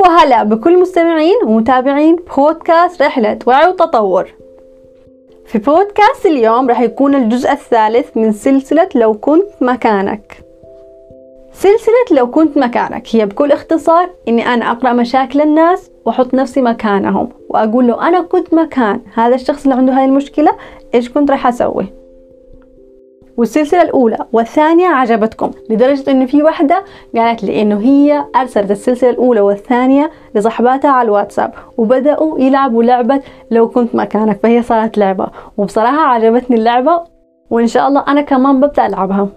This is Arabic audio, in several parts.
وهلا بكل مستمعين ومتابعين بودكاست رحلة وعي وتطور. في بودكاست اليوم راح يكون الجزء الثالث من سلسلة لو كنت مكانك. سلسلة لو كنت مكانك هي بكل اختصار إني أنا أقرأ مشاكل الناس وأحط نفسي مكانهم وأقول لو أنا كنت مكان هذا الشخص اللي عنده هاي المشكلة إيش كنت راح أسوي؟ والسلسلة الأولى والثانية عجبتكم لدرجة إنه في واحدة قالت لي إنه هي أرسلت السلسلة الأولى والثانية لصحباتها على الواتساب وبدأوا يلعبوا لعبة لو كنت مكانك فهي صارت لعبة. وبصراحة عجبتني اللعبة وإن شاء الله أنا كمان ببدأ ألعبها.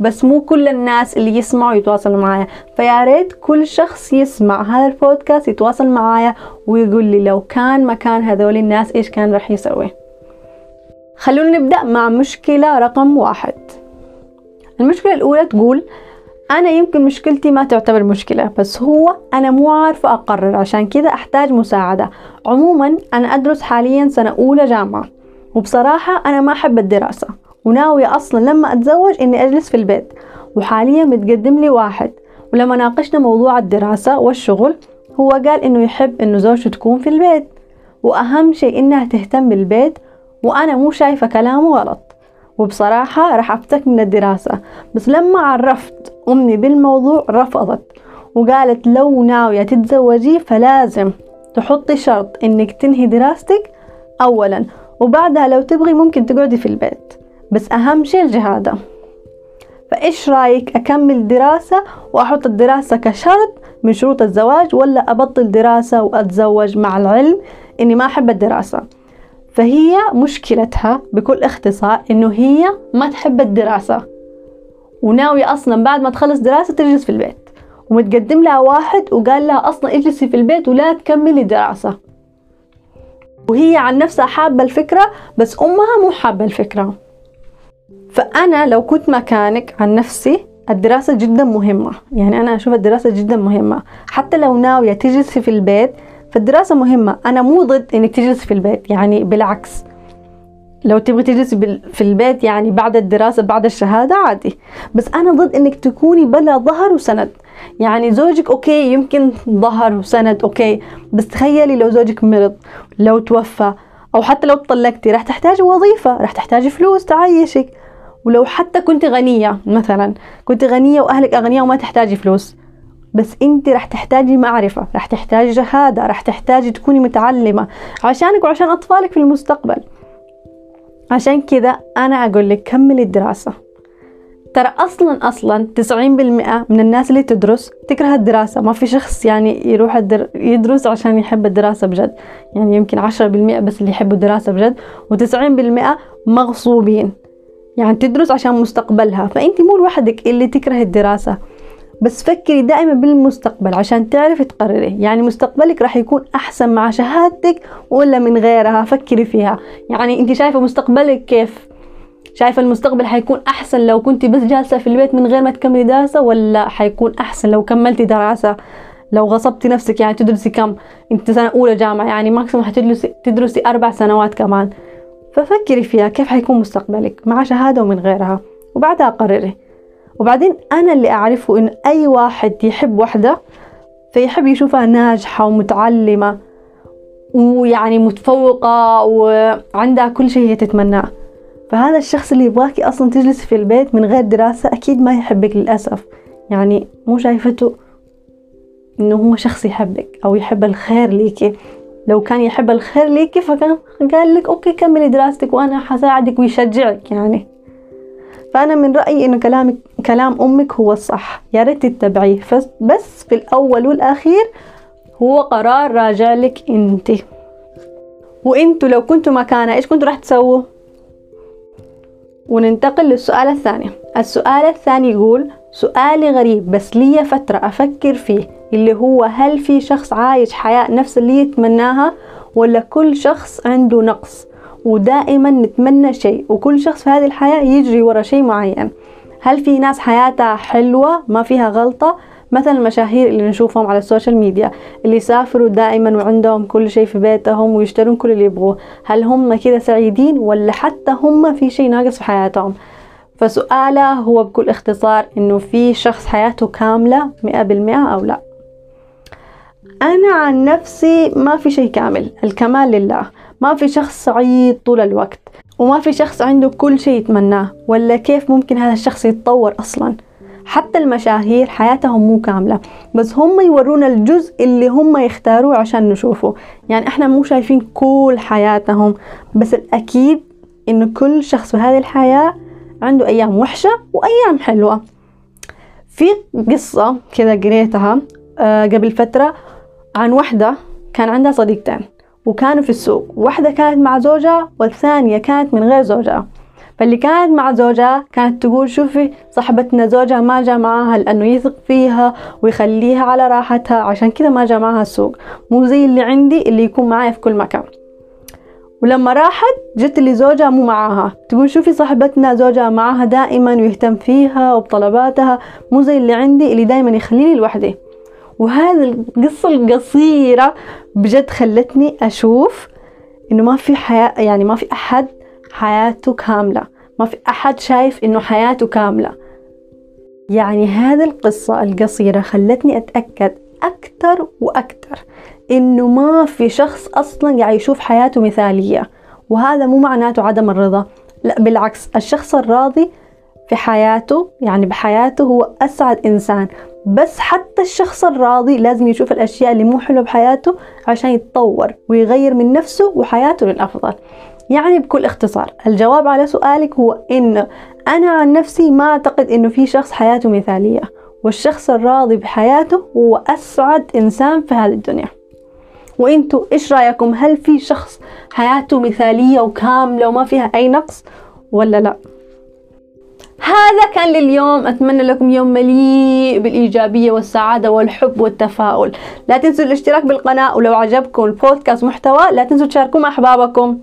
بس مو كل الناس اللي يسمعوا يتواصلوا معايا فيا ريت كل شخص يسمع هذا البودكاست يتواصل معايا ويقول لي لو كان مكان هذول الناس إيش كان راح يسوي. خلونا نبدأ مع مشكلة رقم واحد. المشكلة الأولى تقول أنا يمكن مشكلتي ما تعتبر مشكلة بس هو أنا مو عارفة أقرر عشان كذا أحتاج مساعدة. عموما أنا أدرس حاليا سنة أولى جامعة وبصراحة أنا ما أحب الدراسة وناوية أصلا لما أتزوج إني أجلس في البيت. وحاليا متقدم لي واحد ولما ناقشنا موضوع الدراسة والشغل هو قال إنه يحب إنه زوجته تكون في البيت. وأهم شيء إنها تهتم بالبيت وأنا مو شايفة كلامه غلط. وبصراحة راح أفتك من الدراسة. بس لما عرفت أمي بالموضوع رفضت. وقالت لو ناوية تتزوجي فلازم تحطي شرط إنك تنهي دراستك أولا. وبعدها لو تبغي ممكن تقعدي في البيت. بس أهم شيء الجهادة. فإيش رأيك أكمل دراسة وأحط الدراسة كشرط من شروط الزواج ولا أبطل دراسة وأتزوج مع العلم إني ما أحب الدراسة؟ فهي مشكلتها بكل اختصار إنه هي ما تحب الدراسة. وناوية أصلا بعد ما تخلص دراسة تجلس في البيت. ومتقدم لها واحد وقال لها أصلا اجلسي في البيت ولا تكملي دراسة. وهي عن نفسها حابة الفكرة بس أمها مو حابة الفكرة. فأنا لو كنت مكانك عن نفسي الدراسة جدا مهمة. يعني أنا أشوف الدراسة جدا مهمة. حتى لو ناوية تجلسي في البيت فالدراسة مهمة. أنا مو ضد إنك تجلسي في البيت يعني بالعكس. لو تبغي تجلسي في البيت يعني بعد الدراسة بعد الشهادة عادي. بس أنا ضد إنك تكوني بلا ظهر وسند. يعني زوجك okay يمكن ظهر وسند okay بس تخيلي لو زوجك مرض لو توفى أو حتى لو طلقتي راح تحتاجي وظيفة راح تحتاجي فلوس تعيشك. ولو حتى كنت غنية مثلا كنت غنية وأهلك أغنياء وما تحتاجي فلوس. بس انت راح تحتاجي معرفة راح تحتاجي شهادة راح تحتاجي تكوني متعلمة عشانك وعشان أطفالك في المستقبل. عشان كذا أنا أقول لك كملي الدراسة. ترى أصلا أصلا تسعين بالمئة من الناس اللي تدرس تكره الدراسة. ما في شخص يعني يروح الدر... يدرس عشان يحب الدراسة بجد. يعني يمكن عشرة بالمئة بس اللي يحبوا الدراسة بجد وتسعين بالمئة مغصوبين. يعني تدرس عشان مستقبلها. فأنت مو لوحدك اللي تكره الدراسة. بس فكري دائما بالمستقبل عشان تعرفي تقرري. يعني مستقبلك راح يكون أحسن مع شهادتك ولا من غيرها؟ فكري فيها. يعني أنت شايفة مستقبلك كيف؟ شايفة المستقبل حيكون أحسن لو كنت بس جالسة في البيت من غير ما تكملي دراسة ولا حيكون أحسن لو كملتي دراسة؟ لو غصبتي نفسك يعني تدرسي كم؟ أنت سنة أولى جامعة يعني ماكسيموم حتدرسي تدرسي أربع سنوات كمان. ففكري فيها كيف حيكون مستقبلك مع شهادة ومن غيرها. وبعدها قرري. وبعدين أنا اللي أعرفه إن أي واحد يحب وحدة فيحب يشوفها ناجحة ومتعلمة ويعني متفوقة وعندها كل شيء هي تتمناه. فهذا الشخص اللي يبغاكي أصلا تجلسي في البيت من غير دراسة أكيد ما يحبك للأسف. يعني مو شايفته إنه هو شخص يحبك أو يحب الخير ليكي. لو كان يحب الخير ليكي فكان قال لك okay كملي دراستك وأنا حساعدك ويشجعك يعني. فأنا من رأيي إنه كلامك كلام أمك هو الصح. يا ريت تتبعيه. بس في الأول والأخير هو قرار راجع لك أنت. وأنتوا لو كنتوا مكانها إيش كنتوا راح تسووا؟ وننتقل للسؤال الثاني. السؤال الثاني يقول سؤالي غريب بس لي فترة أفكر فيه اللي هو هل في شخص عايش حياة نفس اللي يتمناها ولا كل شخص عنده نقص؟ ودائما نتمنى شيء وكل شخص في هذه الحياة يجري ورا شيء معين. هل في ناس حياتها حلوة؟ ما فيها غلطة. مثل المشاهير اللي نشوفهم على السوشيال ميديا اللي يسافروا دائما وعندهم كل شيء في بيتهم ويشترون كل اللي يبغوه. هل هم كذا سعيدين ولا حتى هم في شيء ناقص في حياتهم؟ فسؤاله هو بكل اختصار إنه في شخص حياته كاملة مئة بالمئة أو لا؟ أنا عن نفسي ما في شيء كامل. الكمال لله. ما في شخص سعيد طول الوقت وما في شخص عنده كل شيء يتمناه ولا كيف ممكن هذا الشخص يتطور أصلا؟ حتى المشاهير حياتهم مو كاملة بس هم يورونا الجزء اللي هم يختاروه عشان نشوفه. يعني إحنا مو شايفين كل حياتهم بس الأكيد إنه كل شخص في هذه الحياة عنده أيام وحشة وأيام حلوة. في قصة كذا قريتها آه، قبل فترة عن وحدة كان عندها صديقتين. وكانوا في السوق. واحدة كانت مع زوجها والثانية كانت من غير زوجها. فاللي كانت مع زوجها كانت تقول شوفي صاحبتنا زوجها ما جاء معاها لأنه يثق فيها ويخليها على راحتها عشان كذا ما جاء معاها السوق. مو زي اللي عندي اللي يكون معايا في كل مكان. ولما راحت جت اللي زوجها مو معاها. تقول شوفي صاحبتنا زوجها معاها دائما ويهتم فيها وبطلباتها. مو زي اللي عندي اللي دائما يخليني لوحدي. وهذه القصة القصيرة بجد خلتني أشوف إنه ما في حياة يعني ما في أحد حياته كاملة. ما في أحد شايف إنه حياته كاملة. يعني هذه القصة القصيرة خلتني أتأكد أكثر وأكثر إنه ما في شخص أصلا قاعد يشوف حياته مثالية. وهذا مو معناته عدم الرضا. لا بالعكس الشخص الراضي في حياته يعني بحياته هو أسعد إنسان. بس حتى الشخص الراضي لازم يشوف الأشياء اللي مو حلوة بحياته عشان يتطور ويغير من نفسه وحياته للأفضل. يعني بكل اختصار الجواب على سؤالك هو إنه أنا عن نفسي ما أعتقد إنه في شخص حياته مثالية والشخص الراضي بحياته هو أسعد إنسان في هذه الدنيا. وإنتوا إيش رأيكم؟ هل في شخص حياته مثالية وكاملة وما فيها أي نقص ولا لا؟ هذا كان لليوم. أتمنى لكم يوم مليء بالإيجابية والسعادة والحب والتفاؤل. لا تنسوا الاشتراك بالقناة ولو عجبكم البودكاست محتوى لا تنسوا تشاركوه مع أحبابكم.